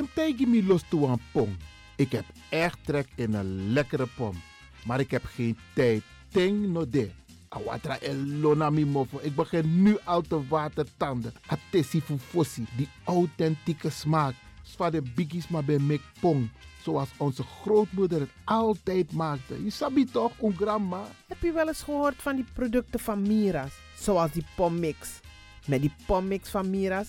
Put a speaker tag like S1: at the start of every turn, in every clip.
S1: Sim tegen me los een pom. Ik heb echt trek in een lekkere pom. Maar ik heb geen tijd. No de. Awatra elona mofo. Ik begin nu al te watertanden. Atesi fufosi. Die authentieke smaak. Zwa de biggies maar bij mek pong. Zoals onze grootmoeder het altijd maakte. Je sabi toch, een grandma?
S2: Heb je wel eens gehoord van die producten van Mira's? Zoals die pommix. Met die pommix van Mira's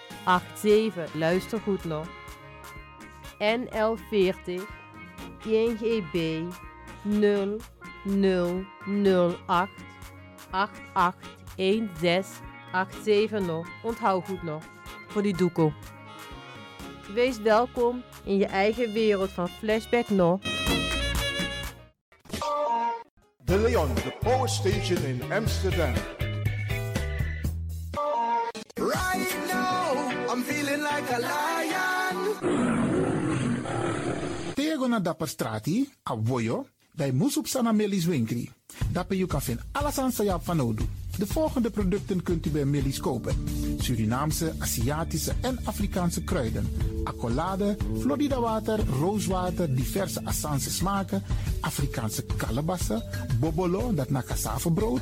S3: 881787. Luister goed nog. NL40 INGB 0008 881687 nog. Onthoud goed nog. Voor die doekoe. Wees welkom in je eigen wereld van Flashback nog.
S4: De Leon, the power station in Amsterdam.
S1: Na dapper strati, a voyo, dai musup sana melis winkri. Dapper you kan vinden alles aan. De volgende producten kunt u bij Millie's kopen. Surinaamse, Aziatische en Afrikaanse kruiden. Accolade, Florida water, rooswater, diverse Assange smaken. Afrikaanse kalebassen, bobolo, dat na cassavebrood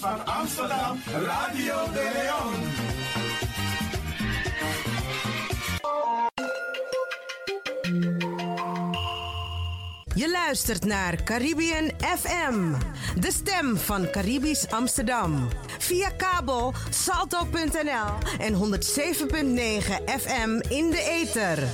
S5: Van Amsterdam, Radio de Leon.
S6: Je luistert naar Caribbean FM, de stem van Caribisch Amsterdam. Via kabel salto.nl en 107.9 FM in de ether.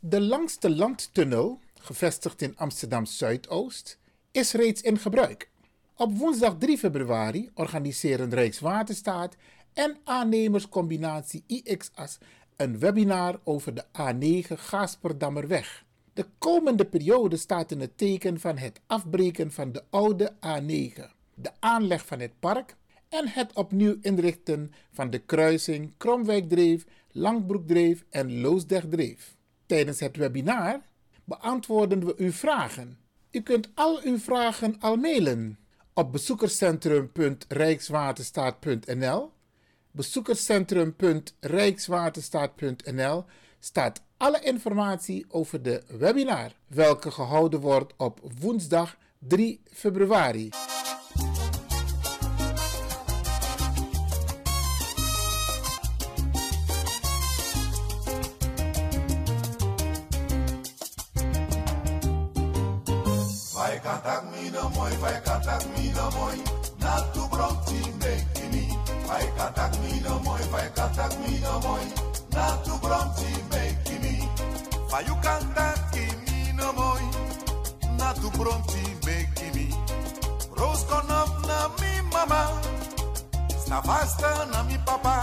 S1: De langste landtunnel, gevestigd in Amsterdam Zuidoost, is reeds in gebruik. Op woensdag 3 februari organiseren Rijkswaterstaat en aannemerscombinatie IXAS een webinar over de A9 Gaasperdammerweg. De komende periode staat in het teken van het afbreken van de oude A9, de aanleg van het park en het opnieuw inrichten van de kruising Kromwijkdreef, Langbroekdreef en Loosdrechtdreef. Tijdens het webinar beantwoorden we uw vragen. U kunt al uw vragen al mailen op bezoekerscentrum.rijkswaterstaat.nl. Bezoekerscentrum.rijkswaterstaat.nl staat alle informatie over de webinar, welke gehouden wordt op woensdag 3 februari.
S5: Katak mi no moy, vai katak mi no moy. Na tu bronti make me. Vai katak mi no moy, vai katak mi no moy. Na tu bronti make me. Vai you katak mi no moy. Na tu bronti make me. Rose con up na mi mama. Sta vasta na mi papa.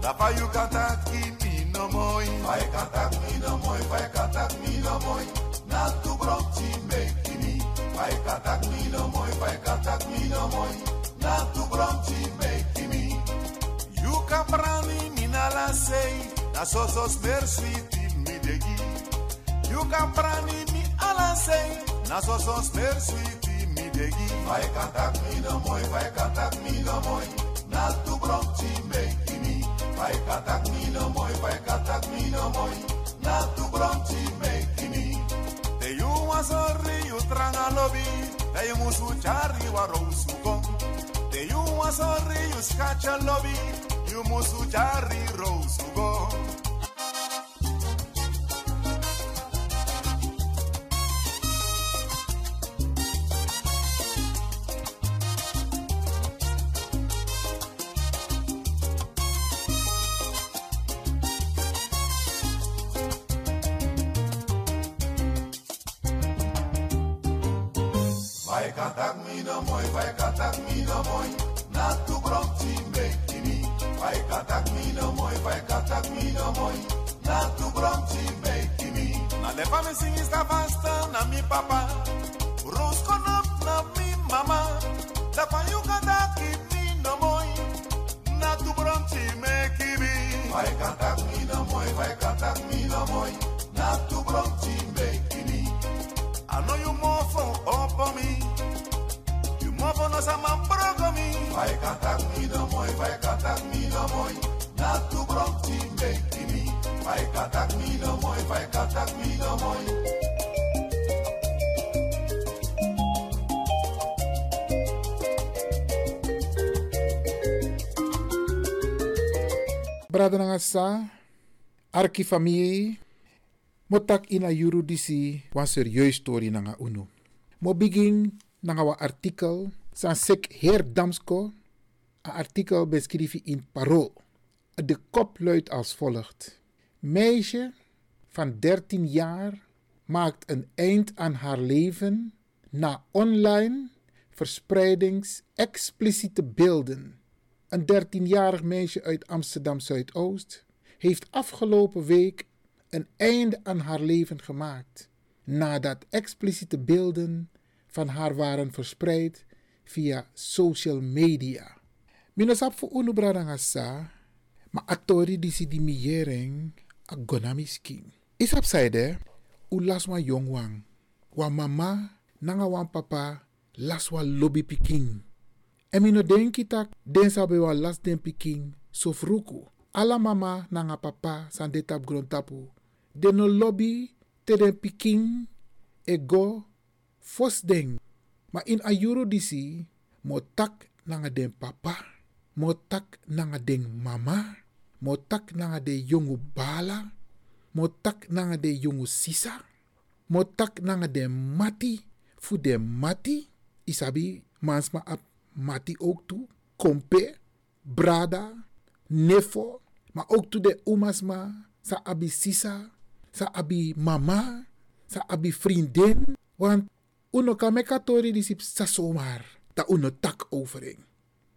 S5: Da vai you katak mi no moy. Vai katak mi no moy, vai katak mi no moy. Na tu bronti make me. Vai katak mi no moy, vai katak mi no moy. Na tu bronti make me. You can brani mi na la say. Na so so smer sweet in mi degi. You can brani mi ala say. Na so so smer sweet in mi degi. Vai katak mi no moy, vai katak mi no moy. Na tu bronti make me. Vai katak mi no moy, vai katak mi no moy. Na tu bronti make me. Te you was sorry you tranga lobby. Te you musu chari wa rosu gong. Te you was sorry you scratch a lobby. You musu chari rosu gong. Vai catar comida, mãe, vai catar comida, mãe. Na tu bronte, make me. I know you more for up on me. You more for nós, I'm a me. Vai catar comida, mãe, vai catar comida, mãe. Na tu bronte, make me. Vai catar comida, mãe, vai catar comida, mãe. Moy.
S1: Brada nangasa, arki famie, motak ina yuru disi wan serieus story nanga unu. Mo begin een artikel. San sek heer Damsko. Een artikel beschreven in Parool. De kop luidt als volgt. Meisje van 13 jaar maakt een eind aan haar leven na online verspreidings expliciete beelden. Een 13-jarig meisje uit Amsterdam Zuidoost heeft afgelopen week een einde aan haar leven gemaakt nadat expliciete beelden van haar waren verspreid via social media. Minosap fu unu atori disi di. Isap saide, u laswa yongwang, wa mama nanga wan papa laswa lobby piking. En mino denki tak den sabe wa las den piking so fruku. Ala mama nanga papa san de tap. De no lobby te den piking e fos ding. Ma in ayuro disi mo tak nanga den papa, mo tak nanga den mama, mo tak nanga de jongu bala, mo tak nanga de jongu sisa, mo tak nanga de mati, fu de mati, isabi mansma ap mati ook toe, kompe, brada, nefo, maar ook toe de umasma, sa abi sisa, sa abi mama, sa abi vriendin. Want uno kan me katori di sip sa somar. Ta uno tak overing.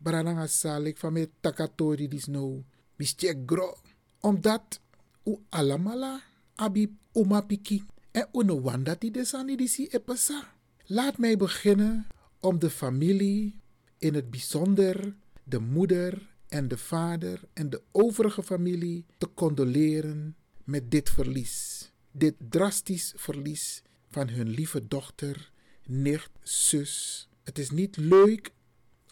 S1: Barananga salik van me takatori dis no. Misje gro. Omdat u alamala abi uma piki. En uno wanda die desani di si epesa. Laat mij beginnen om de familie, in het bijzonder de moeder en de vader en de overige familie te condoleren met dit verlies. Dit drastisch verlies van hun lieve dochter, nicht, zus. Het is niet leuk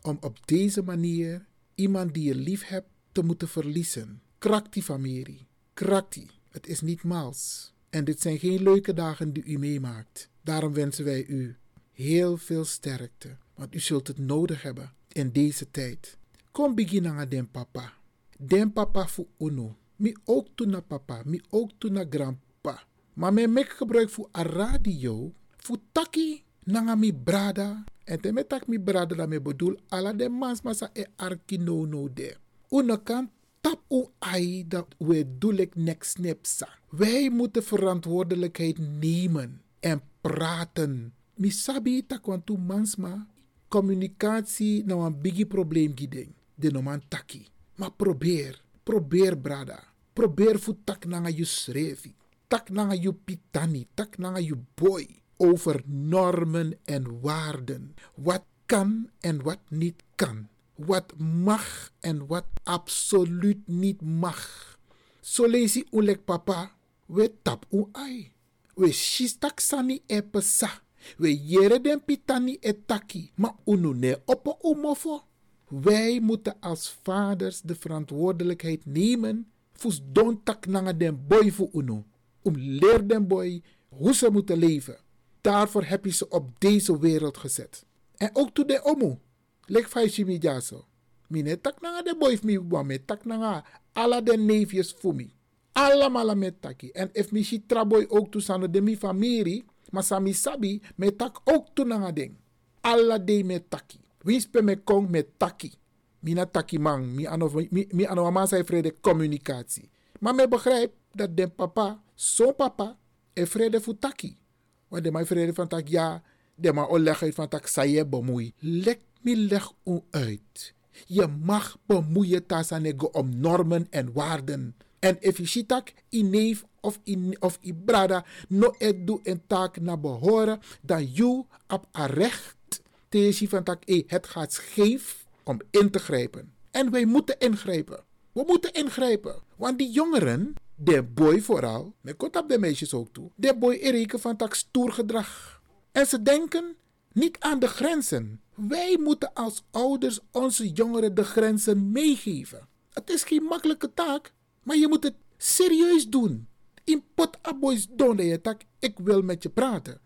S1: om op deze manier iemand die je lief hebt te moeten verliezen. Krak die familie. Krak die. Het is niet maals. En dit zijn geen leuke dagen die u meemaakt. Daarom wensen wij u heel veel sterkte. Want u zult het nodig hebben in deze tijd. Kom beginnen aan papa. Den papa voor uno. Mi ook toe naar papa. Mi ook toe naar grandpa. Maar mijn mek gebruik voor a radio. Voor taki nanga mi brada. En te met tak mi brada dat me bedoel. Ala de mans masa e arki no no de. Uno kan tap u ai dat we doelek nek snipsa. Wij moeten verantwoordelijkheid nemen en praten. Mi sabi tak want tu mansma communicatie nou een biggie probleem gideng. De noman taki. Maar probeer, probeer brada. Probeer voor tak nanga je schrevi. Tak nanga je pitani, tak nanga je boy. Over normen en waarden. Wat kan en wat niet kan. Wat mag en wat absoluut niet mag. So lazy ulek papa, we tap u ai. We shistak sani e pesa. We jere den pitani etaki, maar unu ne oppo umofo. Wij moeten als vaders de verantwoordelijkheid nemen voor don tak nanga den boy voor unu. Om leer den boy hoe ze moeten leven. Daarvoor heb je ze op deze wereld gezet. En ook toe de omu. Lek faisi mi jaso. Mine tak nanga de boy mi wame tak nanga ala de neefjes voor mi. Allemaal met taki. En if mi si traboy ook toe sano de mi familie. Maar sami sabi me tak ook toe nanga ding. Alla de me taki. Winspe me kong me taki. Mina taki man. Mi ano, mi, mi mama vrede communicatie. Maar me begrijp dat den papa, zo'n papa, e vrede voor taki. Want de mij vrede van tak ja, de maar oleg uit van tak saye bemoei. Lek mi leg u uit. Je mag bemoeien tasanego om normen en waarden. En if je in neef of in of in brada no et een taak naar behoren, dan you op a recht van tak e het gaat scheef om in te grijpen. En wij moeten ingrijpen. We moeten ingrijpen. Want die jongeren, de boy vooral, met komt op de meisjes ook toe, de boy ereken van tak stoer gedrag. En ze denken niet aan de grenzen. Wij moeten als ouders onze jongeren de grenzen meegeven. Het is geen makkelijke taak, maar je moet het serieus doen. In pot aboys donde je tak, ik wil met je praten.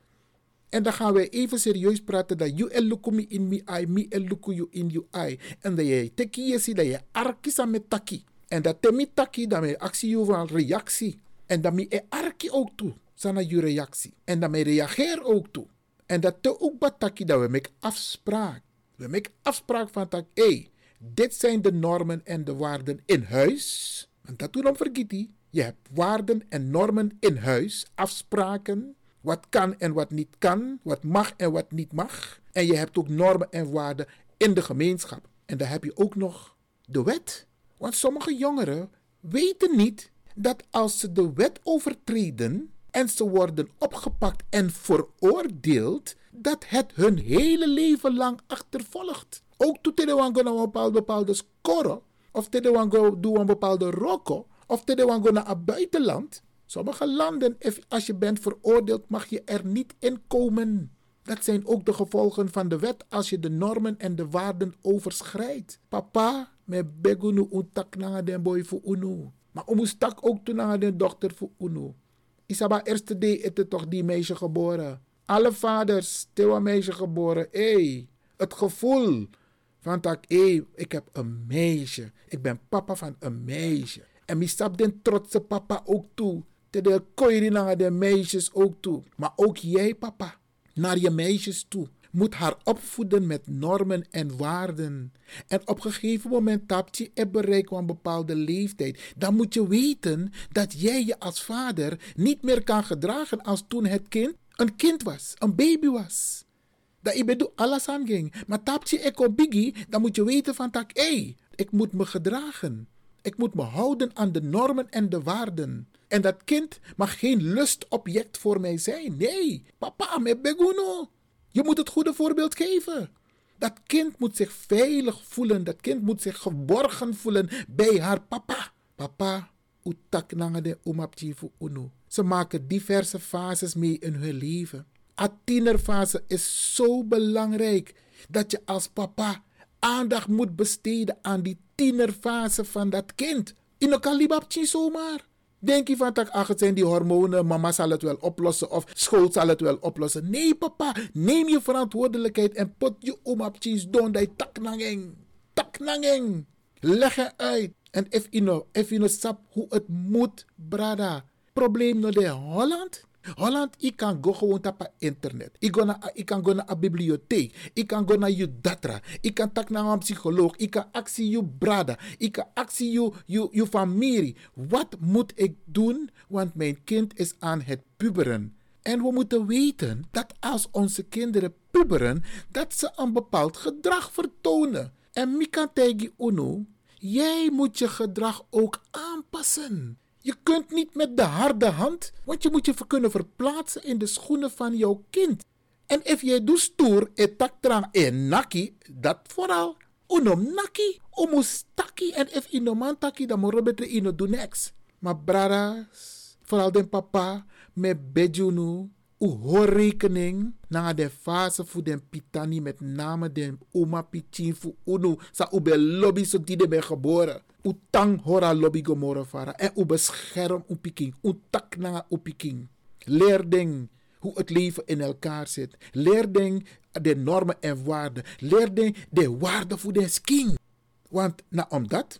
S1: En dan gaan wij even serieus praten dat you elukumi in mi ai, mi eluku you in you ai. En dat je teki je dat je arkisa met taki. En dat temi taki, dat me actie van reactie. En dat me e arki ook toe, sana je reactie. En dat me reageer ook toe. En dat te ook bataki dat we maken afspraak. We maken afspraak van dat, hé, dit zijn de normen en de waarden in huis. Want dat doen vergiet Je hebt waarden en normen in huis, afspraken, wat kan en wat niet kan, wat mag en wat niet mag. En je hebt ook normen en waarden in de gemeenschap. En dan heb je ook nog de wet. Want sommige jongeren weten niet dat als ze de wet overtreden en ze worden opgepakt en veroordeeld, dat het hun hele leven lang achtervolgt. Ook toen ze een bepaalde, bepaalde score, of ze doen een bepaalde roko, of ze gaan naar het buitenland. Sommige landen, als je bent veroordeeld, mag je er niet in komen. Dat zijn ook de gevolgen van de wet als je de normen en de waarden overschrijdt. Papa, me begunu untak na den boy voor unu. Maar om stak ook toen naar de dochter voor unu. Isaba eerste day is toch die meisje geboren. Alle vaders, meisje geboren. Hé, het gevoel van dat ik heb een meisje. Ik ben papa van een meisje. En mi stap den trotse papa ook toe. Te de naar de meisjes ook toe. Maar ook jij papa, naar je meisjes toe moet haar opvoeden met normen en waarden. En op een gegeven moment tapt je en bereikt een bepaalde leeftijd. Dan moet je weten dat jij je als vader niet meer kan gedragen als toen het kind een kind was, een baby was. Dat je bedoel alles aan ging. Maar tap je eco biggie, dan moet je weten van tak, hé, ik moet me gedragen. Ik moet me houden aan de normen en de waarden. En dat kind mag geen lustobject voor mij zijn. Nee, papa, me beguno. Je moet het goede voorbeeld geven. Dat kind moet zich veilig voelen. Dat kind moet zich geborgen voelen bij haar papa. Papa, utak de umapchifu unu. Ze maken diverse fases mee in hun leven. Tienerfase is zo belangrijk dat je als papa aandacht moet besteden aan die tienerfase van dat kind. In elkaar libapchi zomaar. Denk je van dat het zijn die hormonen, mama zal het wel oplossen of school zal het wel oplossen. Nee, papa, neem je verantwoordelijkheid en put je om op cheese don dat taknanging. Taknanging. Leg het uit. En if je nou sap hoe het moet, brada. Probleem nou de Holland? Holland, ik kan go gewoon op internet. Ik, kan go naar een bibliotheek. Ik kan naar je datra. Ik kan tak naar een psycholoog. Ik kan actie je brada. Ik kan actie je, je, je familie. Wat moet ik doen? Want mijn kind is aan het puberen. En we moeten weten dat als onze kinderen puberen, dat ze een bepaald gedrag vertonen. En Mika Tegi Uno, jij moet je gedrag ook aanpassen. Je kunt niet met de harde hand, want je moet je kunnen verplaatsen in de schoenen van jouw kind. En als je doet stoer, etaktrang en naki, dat vooral. Unom naki, omus taki. En if ino man taki, dan moet je ino doen niks. Maar bradas, vooral den papa, met bejunu, u hoor rekening na de fase voor den pitani met name den oma pichin voor unu sa ube lobby so die de ben geboren. U tang hora lobby gomora fara en u bescherm u piking, u tak na u piking. Leer ding hoe het leven in elkaar zit. Leer ding de normen en waarden. Leer ding de waarde voor de skin. Want na omdat,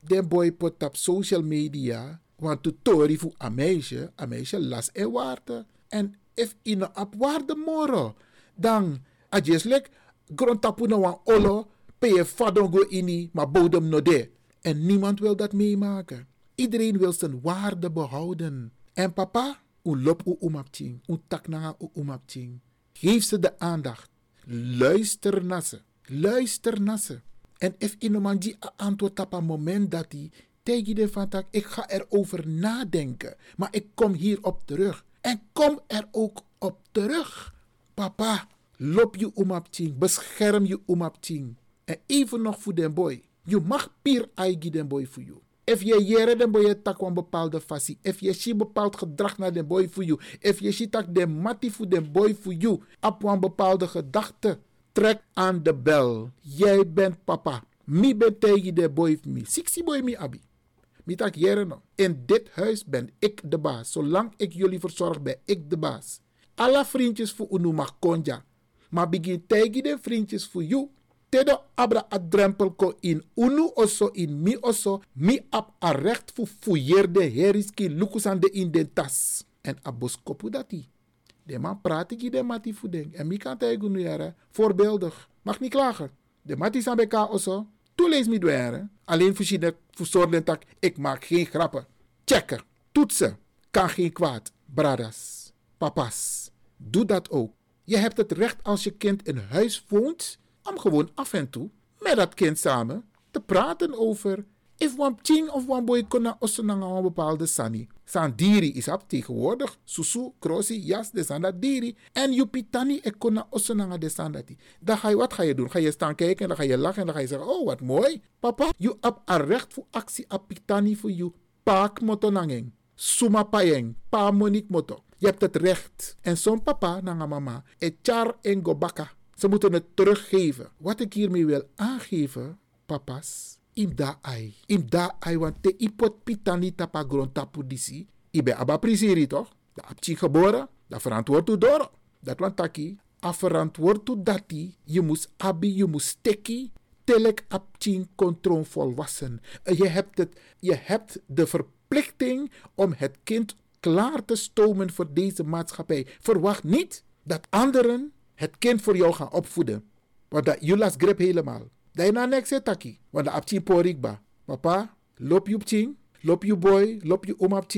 S1: de boy pot op social media, want de tori voor een meisje, een meisje las en waarde. En if ina ap waarde moro, dan ajeslek grondtapu na wan olo, pe je fadon go ini, maar bodem no de. En niemand wil dat meemaken. Iedereen wil zijn waarde behouden. En papa, u lop u umapching, u tak na u umapching. Geef ze de aandacht. Luister naar ze. Luister naar ze. En if iemand die antwoord op een moment dat hij tegen de ik ga erover nadenken, maar ik kom hierop terug. En kom er ook op terug. Papa, loop je umapching, bescherm je umapching. En even nog voor den boy. Je mag pier aigi den boy voor je. If je jere den boy tak een bepaalde fasie. If je zie bepaald gedrag naar den boy voor je. If je ziet tak de mati voor den boy voor je. Op een bepaalde gedachte. Trek aan de bel. Jij bent papa. Mi ben tegen de boy voor me. Sixty boy mi abi. Mi tak jere no. In dit huis ben ik de baas. Zolang ik jullie verzorg ben ik de baas. Alle vriendjes voor unu mag konja. Maar begin tegen de vriendjes voor jou tedo abra a drempel ko in unu oso in mi oso mi ap a recht fu fouilleerde heriski lukusande in den tas. En a boskopu dati. De man praat ik de mati voeding. En mi kan tegen nu jaren. Voorbeeldig. Mag niet klagen. De mati zijn bij elkaar also. Toen lees me dweren. Alleen voorzien dat ik maak geen grappen. Checken. Toetsen. Kan geen kwaad. Bradas. Papas. Doe dat ook. Je hebt het recht als je kind in huis woont om gewoon af en toe met dat kind samen te praten over if wan ching of wan boy kona osonanga een bepaalde sani. San diri is op tegenwoordig. Susu, krosi, jas, de sanda diri. En je pitani e kona osonanga de sandati. Dan ga je, wat ga je doen? Ga je staan kijken en dan ga je lachen en dan ga je zeggen, oh wat mooi. Papa, je hebt een recht voor actie pitani voor je. Paak motonangeng. Suma payeng. Pa monik moto. Je hebt het recht. En zo'n papa, nanga mama, e char en gobaka. Ze moeten het teruggeven. Wat ik hiermee wil aangeven, papa's, im da ai. Im da ai, want te ipot pitani tapa grond tapu disi. Ibe aba prisiri toch? Da apchi geboren, da verantwoord u door. Dat want taki, a verantwoord u dati, je moest abi, je moest steki, telek apchi kontron volwassen. Je hebt, het, je hebt de verplichting om het kind klaar te stomen voor deze maatschappij. Verwacht niet dat anderen het kind voor jou gaan opvoeden. Want dat las grip helemaal. Dat je na niks taki. Want dat apching porikba. Papa, loop je op ching. Loop je boy, loop je om op.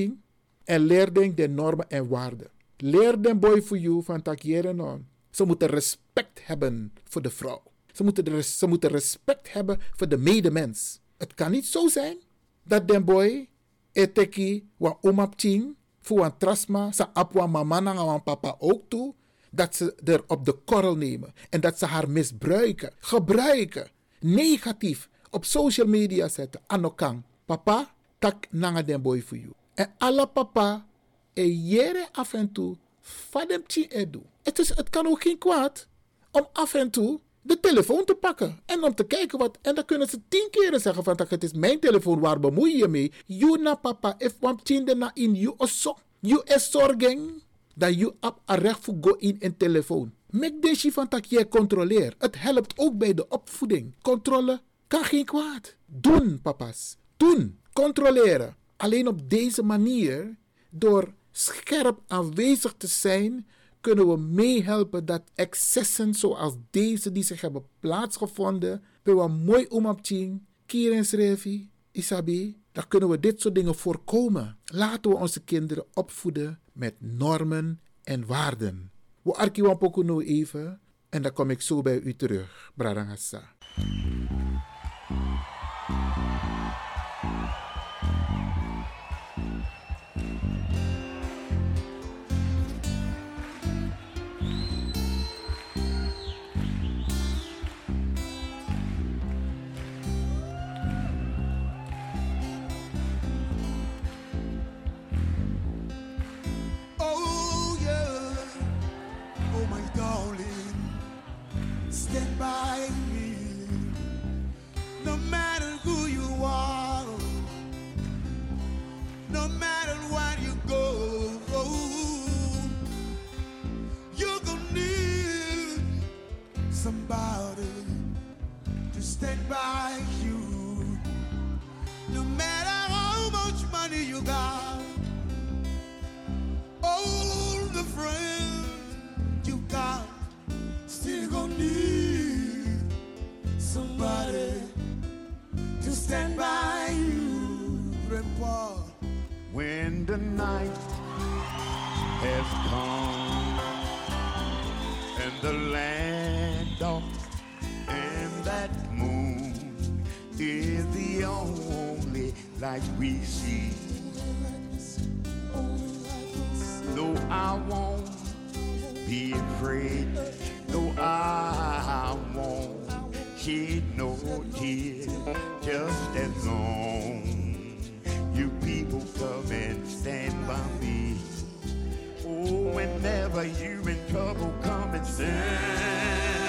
S1: En leer denk de normen en waarden. Leer den boy voor jou van takieren on. Ze moeten respect hebben voor de vrouw. Ze moeten, de, ze moeten respect hebben voor de medemens. Het kan niet zo zijn dat den boy eteki wa omap ching voor een trasma sa apwa mama na papa ook toe dat ze er op de korrel nemen en dat ze haar misbruiken, gebruiken, negatief op social media zetten. Anokang, papa, tak nanga den boy voor you. En alle papa, e jere af en toe, fadem chi edu. Het, is, het kan ook geen kwaad om af en toe de telefoon te pakken en om te kijken wat. En dan kunnen ze tien keren zeggen van het is mijn telefoon, waar bemoei je mee? You na papa, if wam na in you also. You is zorging dat je op een recht voor go in een telefoon. Mek deze van dat je controleert. Het helpt ook bij de opvoeding. Controle kan geen kwaad. Doen, papa's. Doen. Controleren. Alleen op deze manier, door scherp aanwezig te zijn, kunnen we meehelpen dat excessen zoals deze die zich hebben plaatsgevonden, bij wat mooi omapching, Kierens Revi, Isabi, dan kunnen we dit soort dingen voorkomen. Laten we onze kinderen opvoeden met normen en waarden. We arkiwan poku nu even en dan kom ik zo bij u terug, Bradangasa.
S5: Stand by you. No matter how much money you got all the friends you got still gonna need somebody to stand by you. Grandpa.
S7: When the night has come and the land is the only light we see. No, I won't be afraid. No, I won't shed no tears. Just as long you people come and stand by me. Oh, whenever you're in trouble, come and stand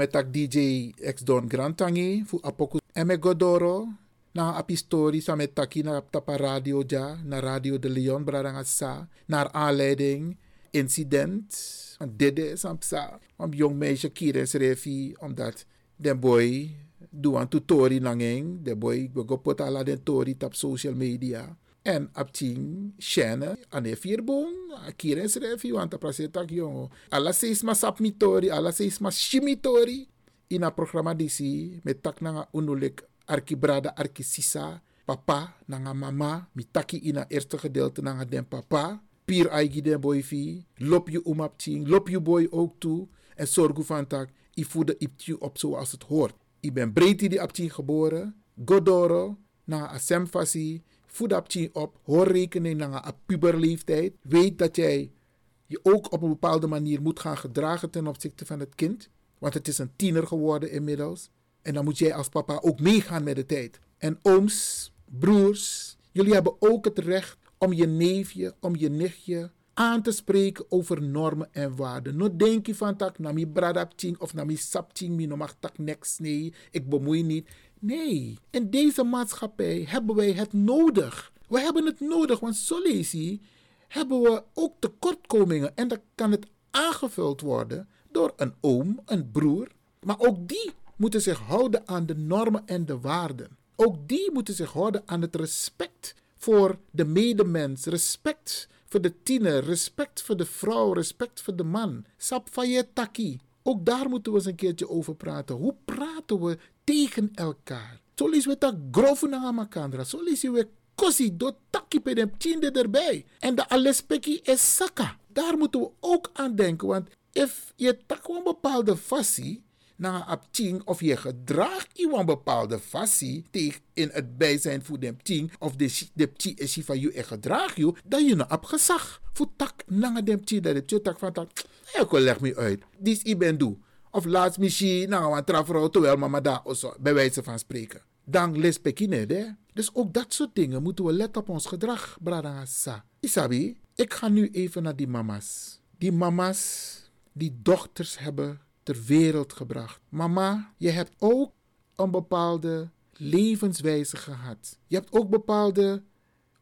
S1: En met tak DJ ex Don Grantangi fu apoku eme godoro na apistori sa taki na tapa radio ja na radio de Leon bradanga sa naar aanleiding incident want dede sampsa om jong meisje kieren refi omdat den boy doe aan tutori langeng de boy go pot ala den tori tap social media en apting shene ane vierbong kieren refi want aprase tak jongo ala seis mas sapmitori ala seis mas shimitori ina programma disi met tak nanga unulik arkibrada arkisisa papa nanga mama mi taki ina eerste gedeelte nanga den papa pier aigi den boy fi lop je umap ting lop je boy ook toe en zorg van tak i voede iptju op zoals het hoort. I ben breedte die aptien geboren godoro na asem fasi voed aptien op hoor rekening na een puberleeftijd weet dat jij je ook op een bepaalde manier moet gaan gedragen ten opzichte van het kind want het is een tiener geworden inmiddels en dan moet jij als papa ook meegaan met de tijd. En ooms, broers, jullie hebben ook het recht om je neefje, om je nichtje aan te spreken over normen en waarden. No denk je van tak, na mi bradapting of na mi sapting, mi no mag tak niks, nee, ik bemoei niet. Nee, in deze maatschappij hebben wij het nodig. We hebben het nodig, want zo hebben we ook tekortkomingen. En dan kan het aangevuld worden door een oom, een broer. Maar ook die moeten zich houden aan de normen en de waarden. Ook die moeten zich houden aan het respect voor de medemens, respect voor de tiener, respect voor de vrouw, respect voor de man. Sap taki. Ook daar moeten we eens een keertje over praten. Hoe praten we tegen elkaar? Lezen we dat grove na makandra. Lezen we kosi do taki dem tiende erbij. En de alespeki is saka. Daar moeten we ook aan denken. Want if je tak een bepaalde fassie na apting of je gedraagt een bepaalde fassie tegen in het bijzijn voor de ting of de de pti is van je en gedraag je dan je een gezag voor tak na de pti dat je tak van tak ik leg me uit dis i ben doe of laatst misschien nou een trafrouw terwijl mama daar of zo bij wijze van spreken dan les pekine de dus ook dat soort dingen moeten we letten op ons gedrag brada sa isabi ik ga nu even naar die mama's die mama's die dochters hebben ter wereld gebracht. Mama, je hebt ook een bepaalde levenswijze gehad. Je hebt ook bepaalde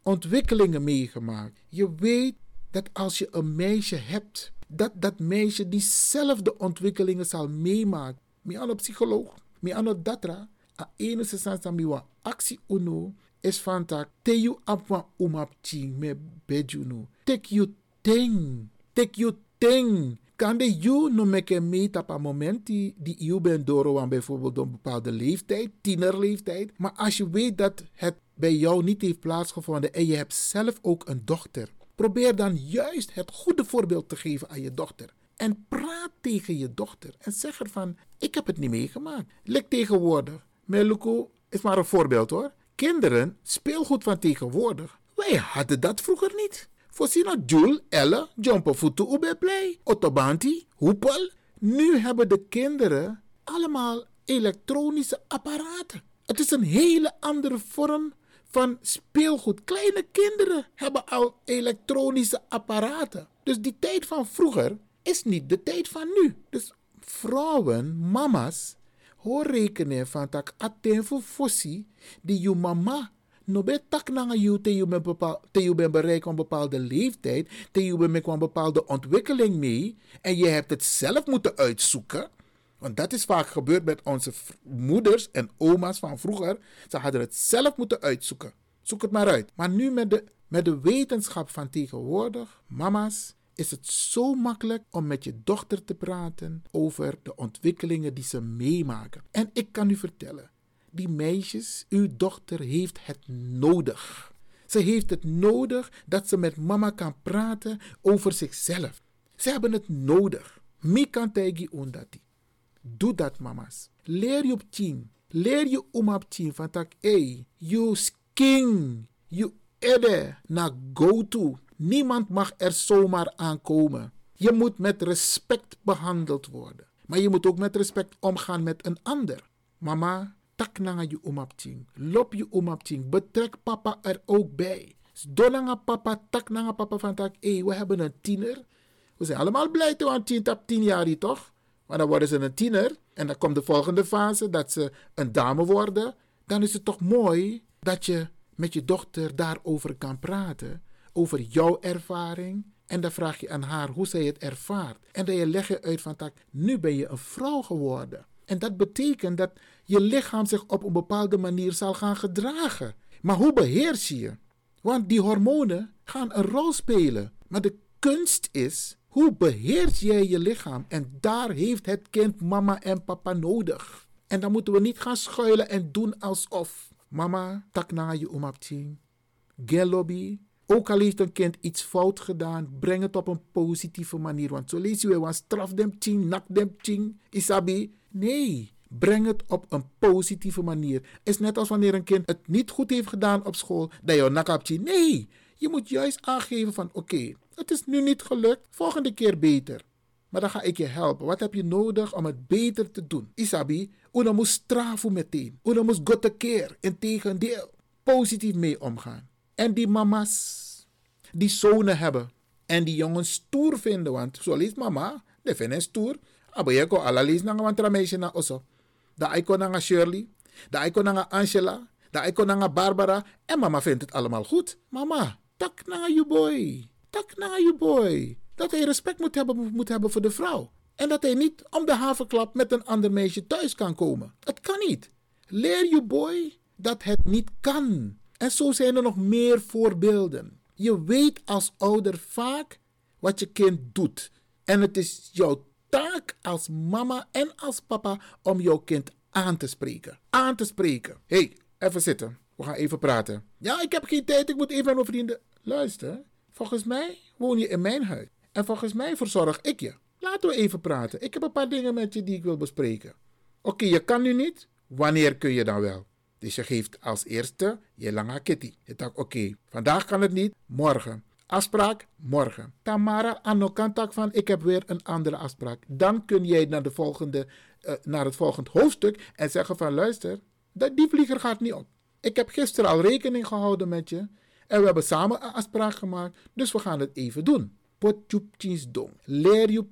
S1: ontwikkelingen meegemaakt. Je weet dat als je een meisje hebt, dat dat meisje diezelfde ontwikkelingen zal meemaken. Mi aan psycholoog, mi aan datra, a ene se sansa mi wa actie uno is van tak te you apwa umap ching me bejuno. Take you thing, take you thing. Kan de you no meke meet op een moment die, die you bent door aan bijvoorbeeld een bepaalde leeftijd, tienerleeftijd. Maar als je weet dat het bij jou niet heeft plaatsgevonden en je hebt zelf ook een dochter. Probeer dan juist het goede voorbeeld te geven aan je dochter. En praat tegen je dochter en zeg ervan, ik heb het niet meegemaakt. Lek tegenwoordig. Meluko is maar een voorbeeld hoor. Kinderen, speelgoed van tegenwoordig. Wij hadden dat vroeger niet. Voorzien Jul, Elle, Jumper Futu Ube Play, Otobanti, Hoepel. Nu hebben de kinderen allemaal elektronische apparaten. Het is een hele andere vorm van speelgoed. Kleine kinderen hebben al elektronische apparaten. Dus die tijd van vroeger is niet de tijd van nu. Dus vrouwen, mama's, hoor rekenen van tak aten voor fossi die je mama no be na you te you ben bepaal te you ben bereik een bepaalde leeftijd, te you ben met een bepaalde ontwikkeling mee en je hebt het zelf moeten uitzoeken. Want dat is vaak gebeurd met onze moeders en oma's van vroeger. Ze hadden het zelf moeten uitzoeken. Zoek het maar uit. Maar nu met de, met de wetenschap van tegenwoordig, mama's, is het zo makkelijk om met je dochter te praten over de ontwikkelingen die ze meemaken. En ik kan u vertellen, die meisjes, uw dochter heeft het nodig. Ze heeft het nodig dat ze met mama kan praten over zichzelf. Ze hebben het nodig. Mi kan tegi ondati. Doe dat, mama's. Leer je op tien. Leer je om op tien van tak, hey, you sking, you edde, na go to. Niemand mag er zomaar aankomen. Je moet met respect behandeld worden. Maar je moet ook met respect omgaan met een ander. Mama, tak nanga je umapting. Lop je umapting. Betrek papa er ook bij. Donanga papa, tak nanga papa van tak. We hebben een tiener. We zijn allemaal blij toen een tien tap tien jaar hier, toch? Maar dan worden ze een tiener. En dan komt de volgende fase, dat ze een dame worden. Dan is het toch mooi dat je met je dochter daarover kan praten. Over jouw ervaring. En dan vraag je aan haar hoe zij het ervaart. En dan je leg je uit van tak, nu ben je een vrouw geworden. En dat betekent dat je lichaam zich op een bepaalde manier zal gaan gedragen. Maar hoe beheers je? Want die hormonen gaan een rol spelen. Maar de kunst is, hoe beheers jij je lichaam? En daar heeft het kind mama en papa nodig. En dan moeten we niet gaan schuilen en doen alsof. Mama, tak na je omapting. Gelobi. Ook al heeft een kind iets fout gedaan, breng het op een positieve manier. Want zo lees je wel, straf dem ting, nak dem isabi. Nee, breng het op een positieve manier. is net als wanneer een kind het niet goed heeft gedaan op school, dat je nakapje. Nee, je moet juist aangeven van oké, het is nu niet gelukt, volgende keer beter. Maar dan ga ik je helpen. Wat heb je nodig om het beter te doen? Isabi, una moet straffen meteen. Una moet gotte keer. Integendeel, positief mee omgaan. En die mama's die zonen hebben en die jongens stoer vinden, want zo leest mama, de vinden stoer. Abo je ko ala lees nanga wantra meisje na oso. Da iko nanga Shirley, da iko nanga Angela, da iko nanga Barbara en mama vindt het allemaal goed. Mama, tak nanga you boy. Tak nanga you boy. Dat hij respect moet hebben, moet hebben voor de vrouw. En dat hij niet om de havenklap met een ander meisje thuis kan komen. Het kan niet. Leer je boy dat het niet kan. En zo zijn er nog meer voorbeelden. Je weet als ouder vaak wat je kind doet. En het is jouw taak als mama en als papa om jouw kind aan te spreken. Aan te spreken. Hey, even zitten. We gaan even praten. Ja, ik heb geen tijd. Ik moet even aan mijn vrienden. Luister, volgens mij woon je in mijn huis. En volgens mij verzorg ik je. Laten we even praten. Ik heb een paar dingen met je die ik wil bespreken. Oké, je kan nu niet. Wanneer kun je dan wel? Dus je geeft als eerste je lange kitty. Je dacht, oké, vandaag kan het niet, morgen. Afspraak, morgen. Tamara, aan kantak van, ik heb weer een andere afspraak. Dan kun jij naar, de volgende, uh, naar het volgende hoofdstuk en zeggen van, luister, dat, die vlieger gaat niet op. Ik heb gisteren al rekening gehouden met je. En we hebben samen een afspraak gemaakt, dus we gaan het even doen. Pot dong. Leer je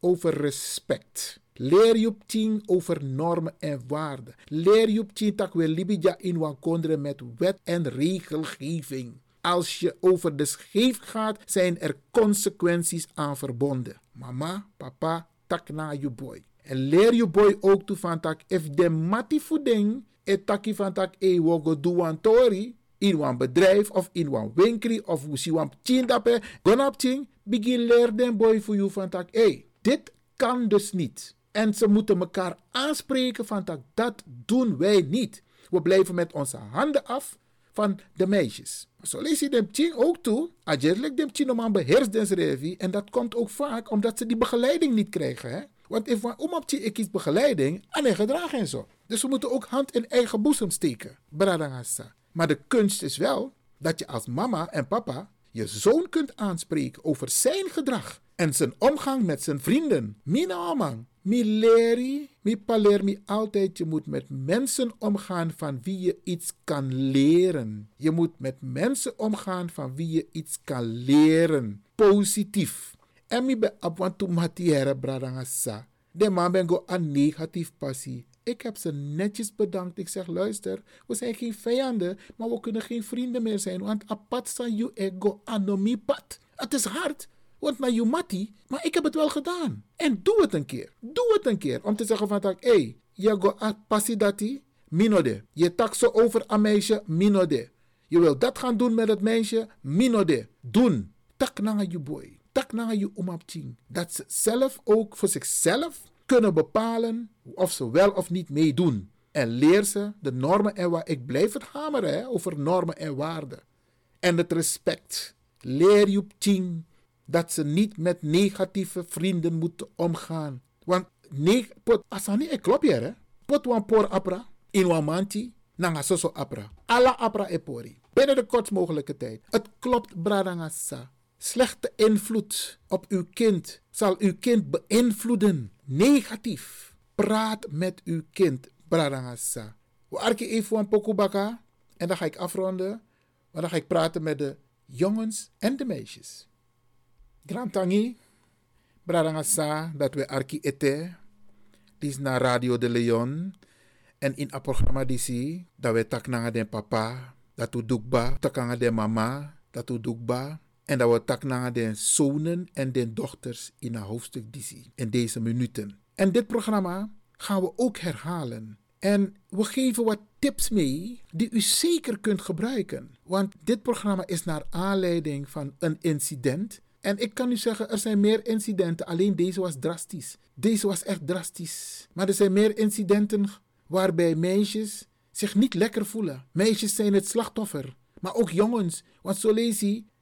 S1: over respect. Leer tien over normen en waarden. Leer tien tak we libija in wan kondre met wet en regelgeving. Als je over de scheef gaat, zijn er consequenties aan verbonden. Mama, papa, tak na je boy. En leer je boy ook toe van tak, if de mati voeding, et taki e wogo doan tori, in wan bedrijf of in wan winkri of si wan tien dape, gonap ting, begin leer den boy voor je van tak, hey, dit kan dus niet. En ze moeten elkaar aanspreken van dat, dat doen wij niet. We blijven met onze handen af van de meisjes. Zo lees je dem tien ook toe. Ajerlijk dem tien om aan. En dat komt ook vaak omdat ze die begeleiding niet krijgen. Hè? Want if om op ik iets begeleiding, aan een gedrag en zo. Dus we moeten ook hand in eigen boezem steken. Bradangasa. Maar de kunst is wel dat je als mama en papa je zoon kunt aanspreken over zijn gedrag en zijn omgang met zijn vrienden. Mina omang. Mi leri, mi paler mi altijd. Je moet met mensen omgaan van wie je iets kan leren. Je moet met mensen omgaan van wie je iets kan leren. Positief. En mi be abwantu matiere bradangasa. De man ben go negatief passie. Ik heb ze netjes bedankt. Ik zeg, luister, we zijn geen vijanden, maar we kunnen geen vrienden meer zijn. Want apat san you ego anomipat. Het is hard, want naar je mati, maar ik heb het wel gedaan. En doe het een keer. Doe het een keer. Om te zeggen van, hé, hey, je go passi dati, minode. Je tak zo over een meisje, minode. Je wil dat gaan doen met het meisje, minode. Doen. Tak naar je boy. Tak naar je omapching. Dat ze zelf ook voor zichzelf kunnen bepalen of ze wel of niet meedoen. En leer ze de normen en waarden. Ik blijf het hameren hè, over normen en waarden. En het respect. Leer je tien dat ze niet met negatieve vrienden moeten omgaan. Want neg pot asani e klopt hier hè. Pot wan por apra in manti nanga soso apra. Alla apra e pori. Binnen de kortst mogelijke tijd. Het klopt bradangasa. Slechte invloed op uw kind zal uw kind beïnvloeden. Negatief. Praat met uw kind. Bradangasa. We arke even een pokubaka. En dan ga ik afronden. Maar dan ga ik praten met de jongens en de meisjes. Grand Tangi. Bradangasa. Dat we arki ete. Is naar Radio de Leon. En in het programma. Dat we tak naar papa. Dat we doekba. Tak naar den mama. Dat we doekba. En dat we tak naar de zonen en de dochters in een hoofdstuk die in deze minuten. En dit programma gaan we ook herhalen. En we geven wat tips mee die u zeker kunt gebruiken. Want dit programma is naar aanleiding van een incident. En ik kan u zeggen, er zijn meer incidenten. Alleen deze was drastisch. Deze was echt drastisch. Maar er zijn meer incidenten waarbij meisjes zich niet lekker voelen. Meisjes zijn het slachtoffer. Maar ook jongens. Want zo lees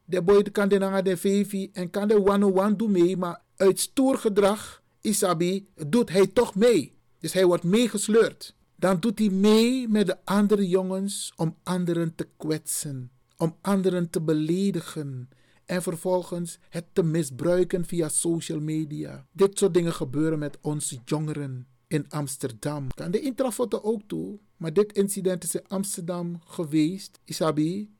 S1: de boy kan de de VV en kan de one-on-one doen mee, maar uit stoer gedrag, Isabi, doet hij toch mee. Dus hij wordt meegesleurd. Dan doet hij mee met de andere jongens om anderen te kwetsen, om anderen te beledigen en vervolgens het te misbruiken via social media. Dit soort dingen gebeuren met onze jongeren in Amsterdam. Kan de intrafoto ook toe, maar dit incident is in Amsterdam geweest, Isabi.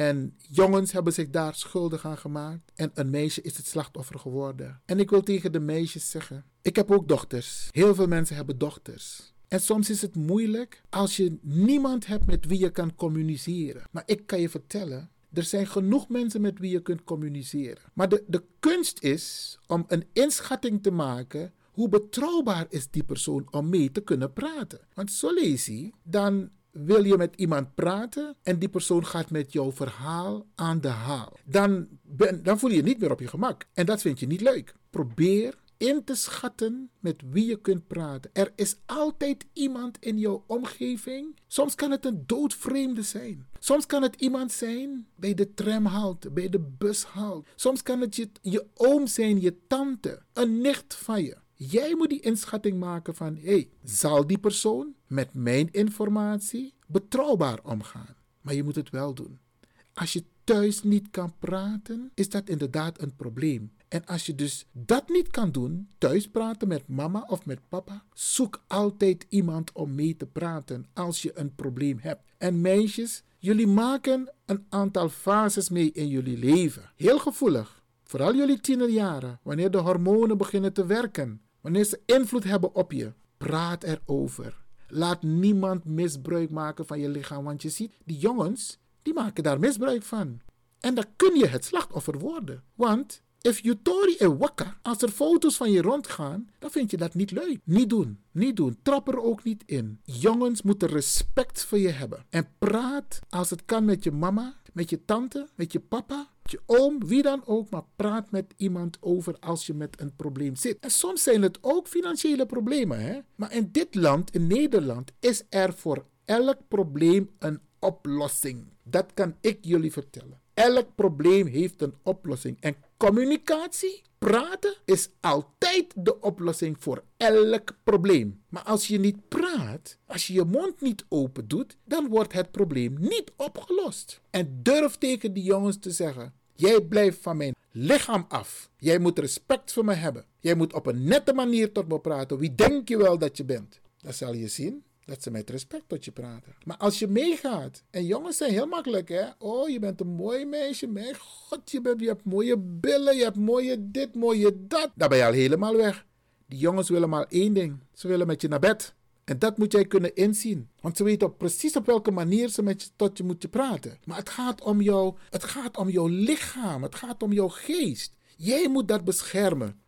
S1: En jongens hebben zich daar schuldig aan gemaakt. En een meisje is het slachtoffer geworden. En ik wil tegen de meisjes zeggen: Ik heb ook dochters. Heel veel mensen hebben dochters. En soms is het moeilijk als je niemand hebt met wie je kan communiceren. Maar ik kan je vertellen. Er zijn genoeg mensen met wie je kunt communiceren. Maar de, de kunst is om een inschatting te maken hoe betrouwbaar is die persoon om mee te kunnen praten. Want zo lees je, dan wil je met iemand praten en die persoon gaat met jouw verhaal aan de haal. Dan, ben, dan voel je je niet meer op je gemak. En dat vind je niet leuk. Probeer in te schatten met wie je kunt praten. Er is altijd iemand in jouw omgeving. Soms kan het een doodvreemde zijn. Soms kan het iemand zijn bij de tramhalte, bij de bushalte. Soms kan het je, je oom zijn, je tante, een nicht van je. Jij moet die inschatting maken van, hé, hey, zal die persoon met mijn informatie betrouwbaar omgaan? Maar je moet het wel doen. Als je thuis niet kan praten, is dat inderdaad een probleem. En als je dus dat niet kan doen, thuis praten met mama of met papa, zoek altijd iemand om mee te praten als je een probleem hebt. En meisjes, jullie maken een aantal fases mee in jullie leven. Heel gevoelig Vooral jullie tienerjaren, wanneer de hormonen beginnen te werken, wanneer ze invloed hebben op je. Praat erover. Laat niemand misbruik maken van je lichaam, want je ziet, die jongens, die maken daar misbruik van. En dan kun je het slachtoffer worden. Want if you tori e wakka, als er foto's van je rondgaan, dan vind je dat niet leuk. Niet doen, niet doen. Trap er ook niet in. Jongens moeten respect voor je hebben. En praat als het kan met je mama, met je tante, met je papa, met je oom, wie dan ook. Maar praat met iemand over als je met een probleem zit. En soms zijn het ook financiële problemen. Hè? Maar in dit land, in Nederland, is er voor elk probleem een oplossing. Dat kan ik jullie vertellen. Elk probleem heeft een oplossing. En communicatie, praten, is altijd de oplossing voor elk probleem. Maar als je niet praat, als je je mond niet open doet, dan wordt het probleem niet opgelost. En durf tegen die jongens te zeggen: Jij blijft van mijn lichaam af. Jij moet respect voor me hebben. Jij moet op een nette manier tot me praten. Wie denk je wel dat je bent? Dan zal je zien dat ze met respect tot je praten. Maar als je meegaat, en jongens zijn heel makkelijk, hè? Oh, je bent een mooi meisje, mijn god, je, bent, je hebt mooie billen, je hebt mooie dit, mooie dat. Dan ben je al helemaal weg. Die jongens willen maar één ding: ze willen met je naar bed. En dat moet jij kunnen inzien. Want ze weten precies op welke manier ze met je, tot je moeten praten. Maar het gaat, om jou, het gaat om jouw lichaam. Het gaat om jouw geest. Jij moet dat beschermen.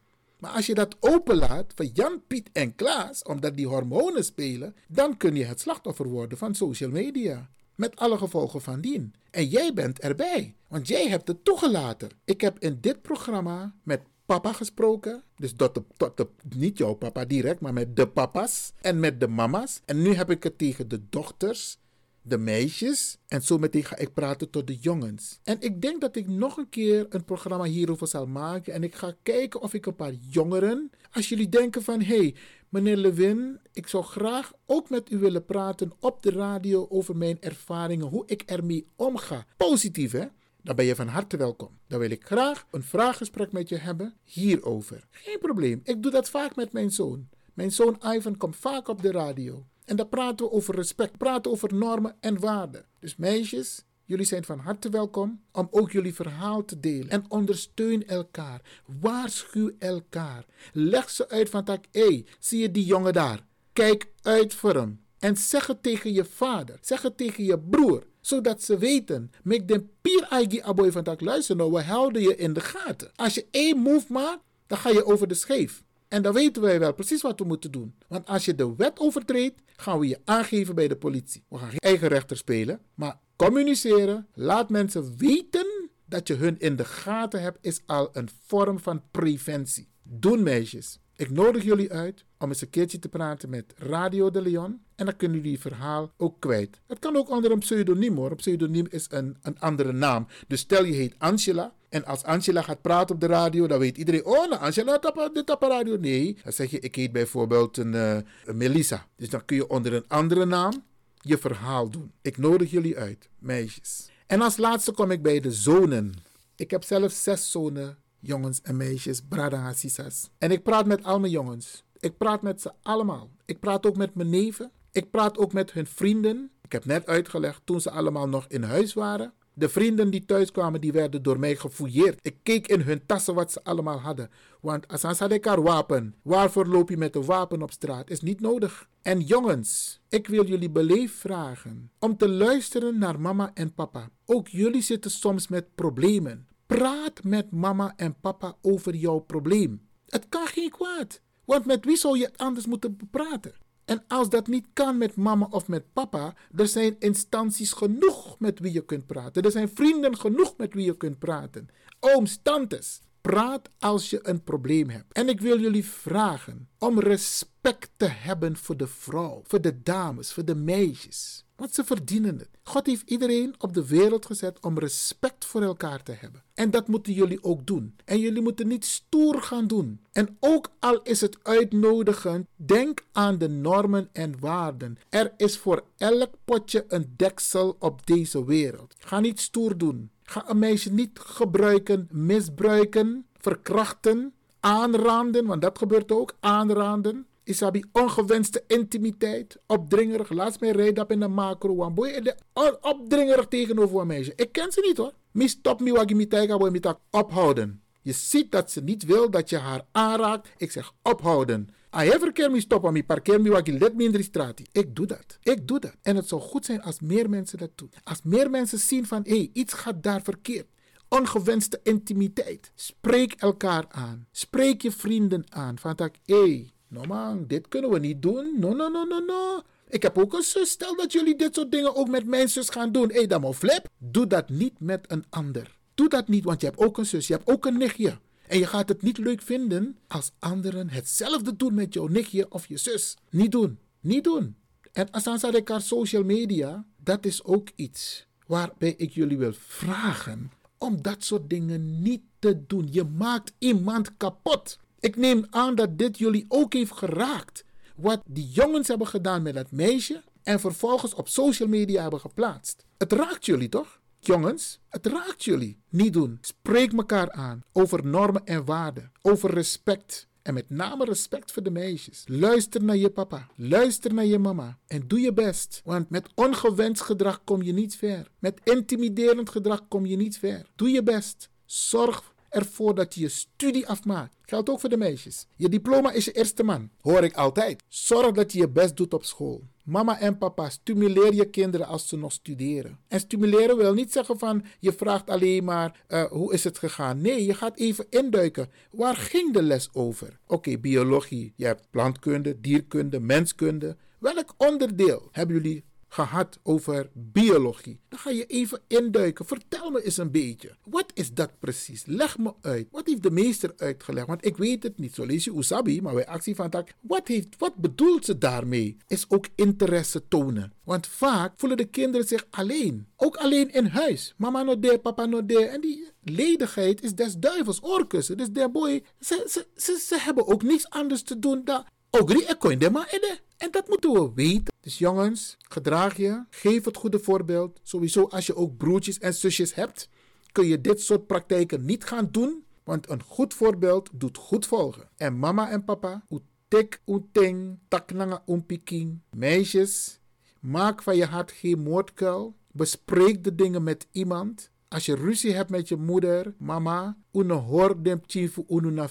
S1: Maar als je dat openlaat voor Jan, Piet en Klaas, omdat die hormonen spelen, dan kun je het slachtoffer worden van social media. Met alle gevolgen van dien. En jij bent erbij, want jij hebt het toegelaten. Ik heb in dit programma met papa gesproken. Dus tot de, de, niet jouw papa direct, maar met de papa's en met de mama's. En nu heb ik het tegen de dochters, de meisjes. En zo meteen ga ik praten tot de jongens. En ik denk dat ik nog een keer een programma hierover zal maken. En ik ga kijken of ik een paar jongeren. Als jullie denken van hé, hey, meneer Lewin, ik zou graag ook met u willen praten op de radio over mijn ervaringen, hoe ik ermee omga. Positief hè? Dan ben je van harte welkom. Dan wil ik graag een vraaggesprek met je hebben hierover. Geen probleem. Ik doe dat vaak met mijn zoon. Mijn zoon Ivan komt vaak op de radio. En dan praten we over respect, praten over normen en waarden. Dus meisjes, jullie zijn van harte welkom om ook jullie verhaal te delen. En ondersteun elkaar. Waarschuw elkaar. Leg ze uit van tak, hé, hey, zie je die jongen daar? Kijk uit voor hem. En zeg het tegen je vader. Zeg het tegen je broer. Zodat ze weten. Make them pier aigi aboy van tak. Luister nou, we houden je in de gaten. Als je één move maakt, dan ga je over de scheef. En dan weten wij wel precies wat we moeten doen. Want als je de wet overtreedt, gaan we je aangeven bij de politie. We gaan geen eigen rechter spelen, maar communiceren. Laat mensen weten dat je hun in de gaten hebt, is al een vorm van preventie. Doen meisjes. Ik nodig jullie uit om eens een keertje te praten met Radio de Leon. En dan kunnen jullie verhaal ook kwijt. Het kan ook onder een pseudoniem hoor. Een pseudoniem is een, een andere naam. Dus stel je heet Angela. En als Angela gaat praten op de radio, dan weet iedereen: Oh, nou, Angela op de radio. Nee, dan zeg je: Ik heet bijvoorbeeld een, uh, Melissa. Dus dan kun je onder een andere naam je verhaal doen. Ik nodig jullie uit, meisjes. En als laatste kom ik bij de zonen. Ik heb zelf zes zonen, jongens en meisjes, brada en. En ik praat met al mijn jongens. Ik praat met ze allemaal. Ik praat ook met mijn neven. Ik praat ook met hun vrienden. Ik heb net uitgelegd toen ze allemaal nog in huis waren. De vrienden die thuis kwamen, die werden door mij gefouilleerd. Ik keek in hun tassen wat ze allemaal hadden. Want ik haar wapen. Waarvoor loop je met een wapen op straat? Is niet nodig. En jongens, ik wil jullie beleefd vragen om te luisteren naar mama en papa. Ook jullie zitten soms met problemen. Praat met mama en papa over jouw probleem. Het kan geen kwaad. Want met wie zou je anders moeten praten? En als dat niet kan met mama of met papa, er zijn instanties genoeg met wie je kunt praten. Er zijn vrienden genoeg met wie je kunt praten. Ooms, tantes. Praat als je een probleem hebt. En ik wil jullie vragen om respect te hebben voor de vrouw, voor de dames, voor de meisjes. Want ze verdienen het. God heeft iedereen op de wereld gezet om respect voor elkaar te hebben. En dat moeten jullie ook doen. En jullie moeten niet stoer gaan doen. En ook al is het uitnodigend, denk aan de normen en waarden. Er is voor elk potje een deksel op deze wereld. Ga niet stoer doen. Ga een meisje niet gebruiken, misbruiken, verkrachten, aanranden, want dat gebeurt ook, aanranden. Isabi ongewenste intimiteit, opdringerig. Laatst mij rijden in de macro. Boy, opdringerig tegenover een meisje. Ik ken ze niet hoor. Mi stop mi wagi mi tijga boy tak ophouden. Je ziet dat ze niet wil dat je haar aanraakt. Ik zeg ophouden. Als je verkeer me stoppen, me parkeer me wat je let me in de straat. Ik doe dat. Ik doe dat. En het zou goed zijn als meer mensen dat doen. Als meer mensen zien van, hé, hey, iets gaat daar verkeerd. Ongewenste intimiteit. Spreek elkaar aan. Spreek je vrienden aan. Van dat, hé, hey, no man, dit kunnen we niet doen. No, no, no, no, no. Ik heb ook een zus. Stel dat jullie dit soort dingen ook met mijn zus gaan doen. Hé, hey, dan flip. Doe dat niet met een ander. Doe dat niet, want je hebt ook een zus. Je hebt ook een nichtje. En je gaat het niet leuk vinden als anderen hetzelfde doen met jouw nichtje of je zus. Niet doen. Niet doen. En dan elkaar social media, dat is ook iets waarbij ik jullie wil vragen om dat soort dingen niet te doen. Je maakt iemand kapot. Ik neem aan dat dit jullie ook heeft geraakt. Wat die jongens hebben gedaan met dat meisje en vervolgens op social media hebben geplaatst. Het raakt jullie toch? Jongens, het raakt jullie. Niet doen. Spreek elkaar aan over normen en waarden, over respect. En met name respect voor de meisjes. Luister naar je papa. Luister naar je mama. En doe je best. Want met ongewenst gedrag kom je niet ver. Met intimiderend gedrag kom je niet ver. Doe je best. Zorg ervoor dat je je studie afmaakt. Geldt ook voor de meisjes. Je diploma is je eerste man. Hoor ik altijd. Zorg dat je je best doet op school. Mama en papa, stimuleer je kinderen als ze nog studeren. En stimuleren wil niet zeggen van je vraagt alleen maar uh, hoe is het gegaan. Nee, je gaat even induiken. Waar ging de les over? Oké, biologie. Je hebt plantkunde, dierkunde, menskunde. Welk onderdeel hebben jullie gehad over biologie. Dan ga je even induiken. Vertel me eens een beetje. Wat is dat precies? Leg me uit. Wat heeft de meester uitgelegd? Want ik weet het niet. Zo lees je Usabi, maar bij actie van tak. Wat, wat bedoelt ze daarmee? Is ook interesse tonen. Want vaak voelen de kinderen zich alleen. Ook alleen in huis. Mama no papa no there. En die ledigheid is des duivels oorkussen. Dus der boy, ze, ze, ze, hebben ook niets anders te doen dan Ogri koin de ma ede. En dat moeten we weten. Dus jongens, gedraag je. Geef het goede voorbeeld. Sowieso als je ook broertjes en zusjes hebt, kun je dit soort praktijken niet gaan doen. Want een goed voorbeeld doet goed volgen. En mama en papa, utek uteng, taknanga umpiking. Meisjes, maak van je hart geen moordkuil. Bespreek de dingen met iemand. Als je ruzie hebt met je moeder, mama, une hoor dem chifu unu na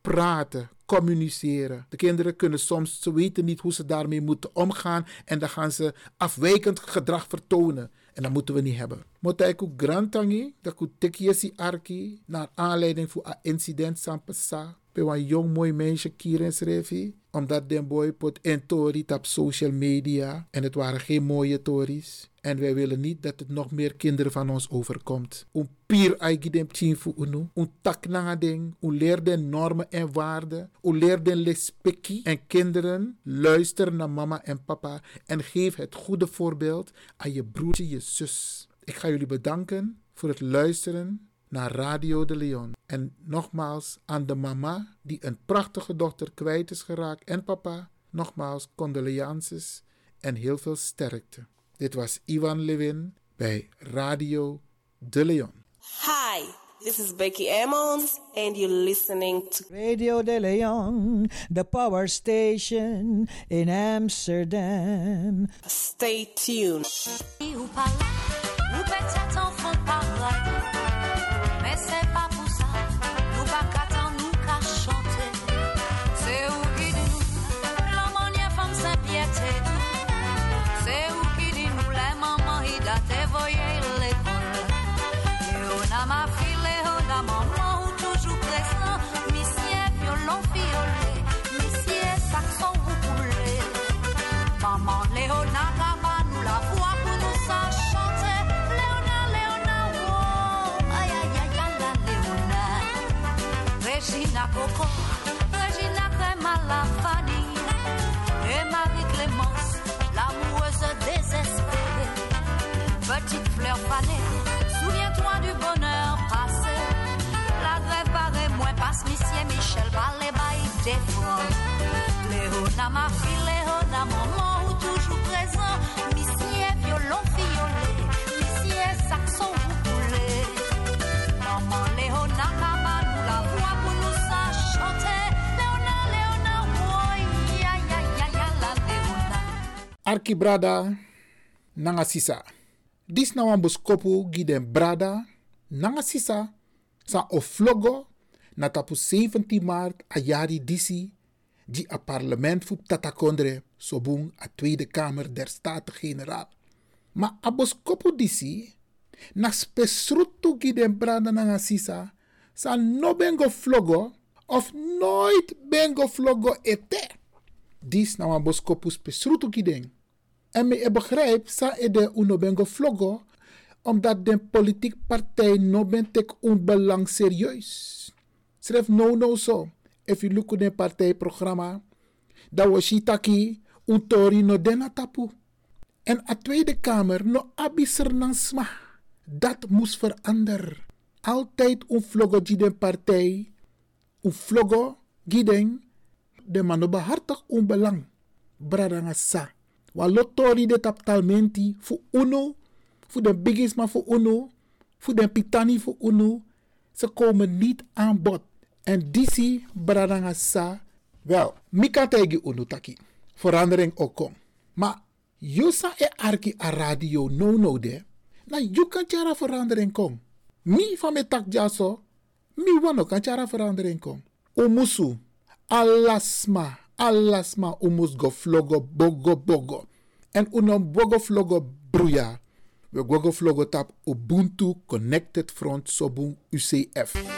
S1: praten, communiceren. De kinderen kunnen soms, ze weten niet hoe ze daarmee moeten omgaan en dan gaan ze afwijkend gedrag vertonen. En dat moeten we niet hebben. Motaiku grantangi, dat ku tekiesi arki, naar aanleiding voor een incident sampasa. Bij een jong mooi meisje Kieren schreef omdat den boy pot en tori op social media. En het waren geen mooie tories. En wij willen niet dat het nog meer kinderen van ons overkomt. Om pier aigidem chinfu unu. Om taknanga ding. Om leer den normen en waarden. Om leer den. En kinderen, luister naar mama en papa. En geef het goede voorbeeld aan je broertje, je zus. Ik ga jullie bedanken voor het luisteren naar Radio de Leon. En nogmaals aan de mama die een prachtige dochter kwijt is geraakt en papa, nogmaals condolences en heel veel sterkte. Dit was Ivan Levin bij Radio de Leon.
S8: Hi, this is Becky Emmons and you're listening to
S9: Radio de Leon, the power station in Amsterdam.
S8: Stay tuned.
S1: Arki brada nanga sisa. Dis na wan brada nanga sisa Sa oflogo na tapu 17 maart a jari disi di a parlement fu tatakondre sobung a Tweede Kamer der Staten-Generaal. Ma a disi na spesrutu giden branda na sisa sa no bengo flogo of nooit bengo flogo ete. Dis na wan spesrutu giden. En me e begrijp sa e de uno bengo flogo omdat de politiek partij no ben tek un belang serieus. Schrijf no no so. If you look at the partijprogramma, dat was shitaki un tori no dena tapu. En a Tweede Kamer no abiser sma. Dat moest veranderen. Altijd een vlogo giden partij. Een vlogo giden. De man behartig un belang. Wa lotori de taptalmenti fu uno. Fu de biggest maar fu uno. Fu de pitani fu uno. Ze komen niet aan bod. En disi bradanga sa. Wel, mika tegi uno taki. Verandering ook kom. Maar Yusa e arki a radio no no de. Na you kan chara verandering kom. Mi van me tak jaso. Mi wano kan chara verandering kom. Umusu. Alasma. Alasma umus go flogo bogo bogo. En unom bogo flogo bruya. We gogo flogo tap Ubuntu Connected Front Sobun UCF.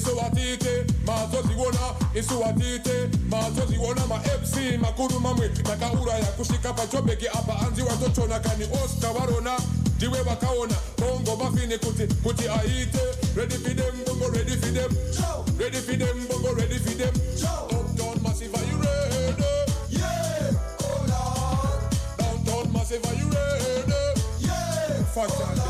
S10: Isuwatite mazoziwona isuwatite mazoziwona ma-fc makuru mamwe takauraya kusvika pachobheki apa anzi watochona kani oscar varona ndiwe vakaona bongo mafini kuti kuti aite ready for them bongo ready for them ready for them bongo ready for them uptown massive are you ready? Yeah oh lord. Downtown massive are you ready? Yeah fantastic
S11: oh
S12: Ay,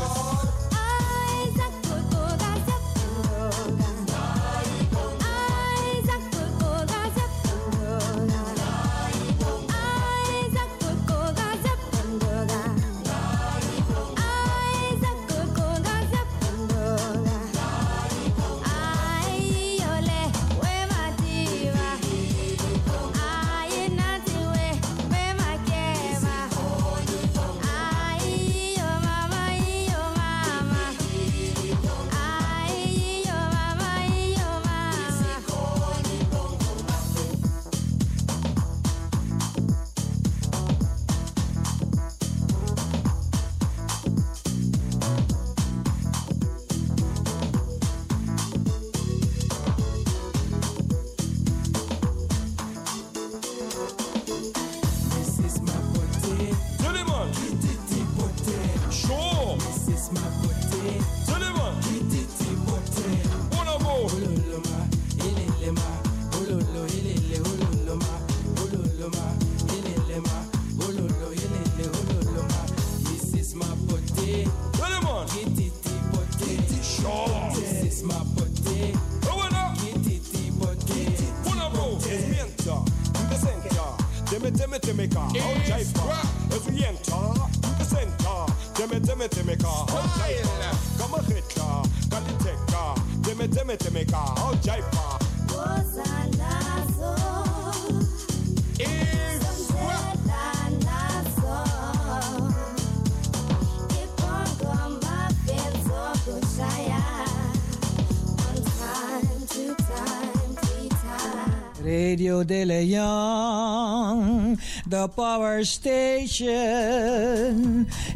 S12: station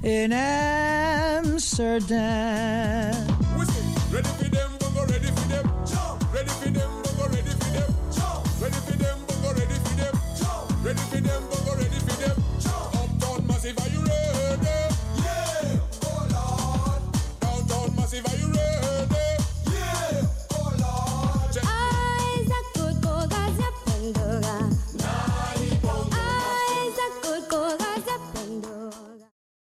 S12: in Amsterdam.